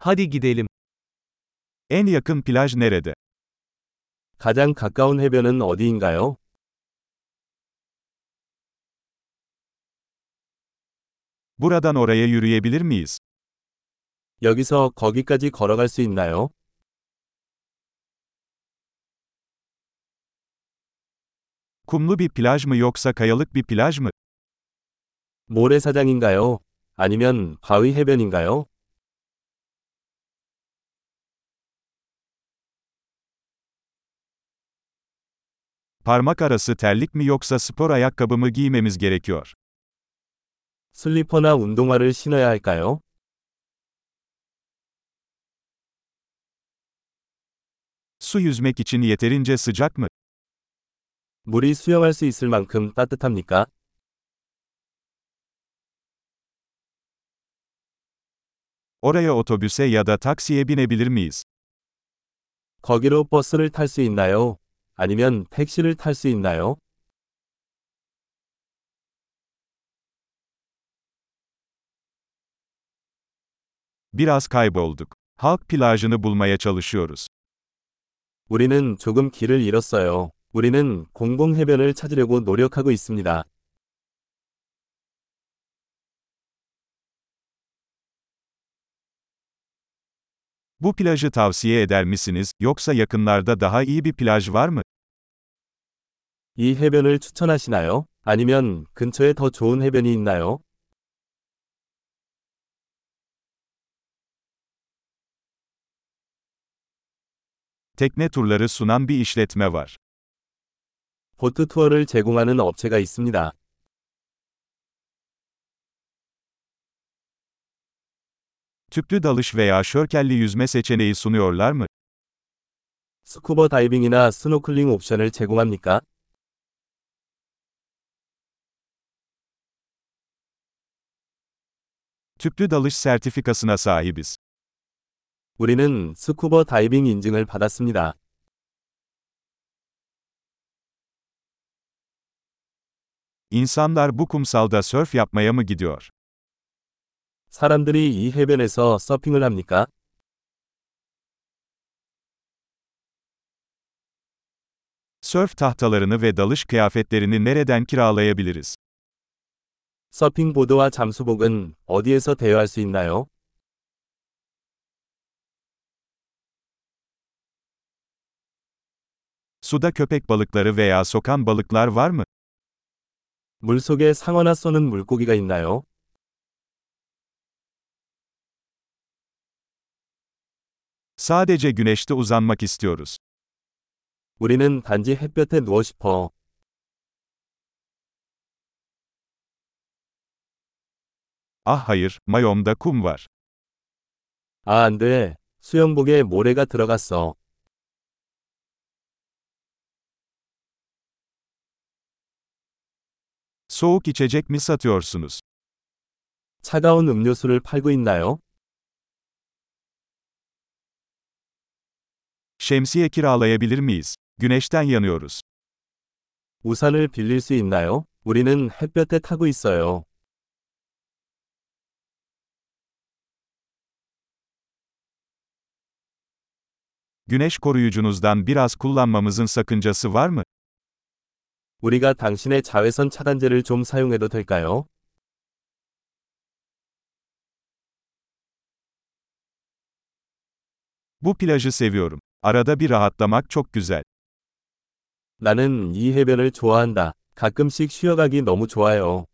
Hadi gidelim. En yakın plaj nerede? 가장 가까운 해변은 어디인가요? Buradan oraya yürüyebilir miyiz? 여기서 거기까지 걸어갈 수 있나요? Kumlu bir plaj mı yoksa kayalık bir plaj mı? 모래사장인가요? 아니면 바위 해변인가요? Parmak arası terlik mi yoksa spor ayakkabı mı giymemiz gerekiyor? 슬리퍼나 운동화를 신어야 할까요? Su yüzmek için yeterince sıcak mı? 물이 수영할 수 있을 만큼 따뜻합니까? Oraya otobüse ya da taksiye binebilir miyiz? 거기로 버스를 탈 수 있나요? 아니면 택시를 탈 수 있나요? Biraz kaybolduk. Halk plajını bulmaya çalışıyoruz. 우리는 조금 길을 잃었어요. 우리는 공공 해변을 찾으려고 노력하고 있습니다. Bu plajı tavsiye eder misiniz, yoksa yakınlarda daha iyi bir plaj var mı? 이 해변을 추천하시나요? 아니면 근처에 더 좋은 해변이 있나요? Tekne turları sunan bir işletme var. 보트 투어를 제공하는 업체가 있습니다. Tüplü dalış veya şörkelli yüzme seçeneği sunuyorlar mı? 스쿠버 다이빙이나 스노클링 옵션을 제공합니까? Tüplü dalış sertifikasına sahibiz. 우리는 스쿠버 다이빙 인증을 받았습니다. İnsanlar bu kumsalda sörf yapmaya mı gidiyor? 사람들이 이 해변에서 서핑을 합니까? Sörf tahtalarını ve dalış kıyafetlerini nereden kiralayabiliriz? 서핑보드와 잠수복은 어디에서 대여할 수 있나요? Suda köpek balıkları veya sokan balıklar var mı? 물속에 상어나 쏘는 물고기가 있나요? Sadece güneşte uzanmak istiyoruz. 우리는 단지 햇볕에 누워 싶어. Ah hayır, mayomda kum var. 아, 안 돼. 수영복에 모래가 들어갔어. Soğuk içecek mi satıyorsunuz? 차가운 음료수를 팔고 있나요? Şemsiye kiralayabilir miyiz? Güneşten yanıyoruz. 우산을 빌릴 수 있나요? 우리는 햇볕에 타고 있어요. Güneş koruyucunuzdan biraz kullanmamızın sakıncası var mı? 우리가 당신의 자외선 차단제를 좀 사용해도 될까요? Bu plajı seviyorum. Arada bir rahatlamak çok güzel. 나는 이 해변을 좋아한다. 가끔씩 쉬어가기 너무 좋아요.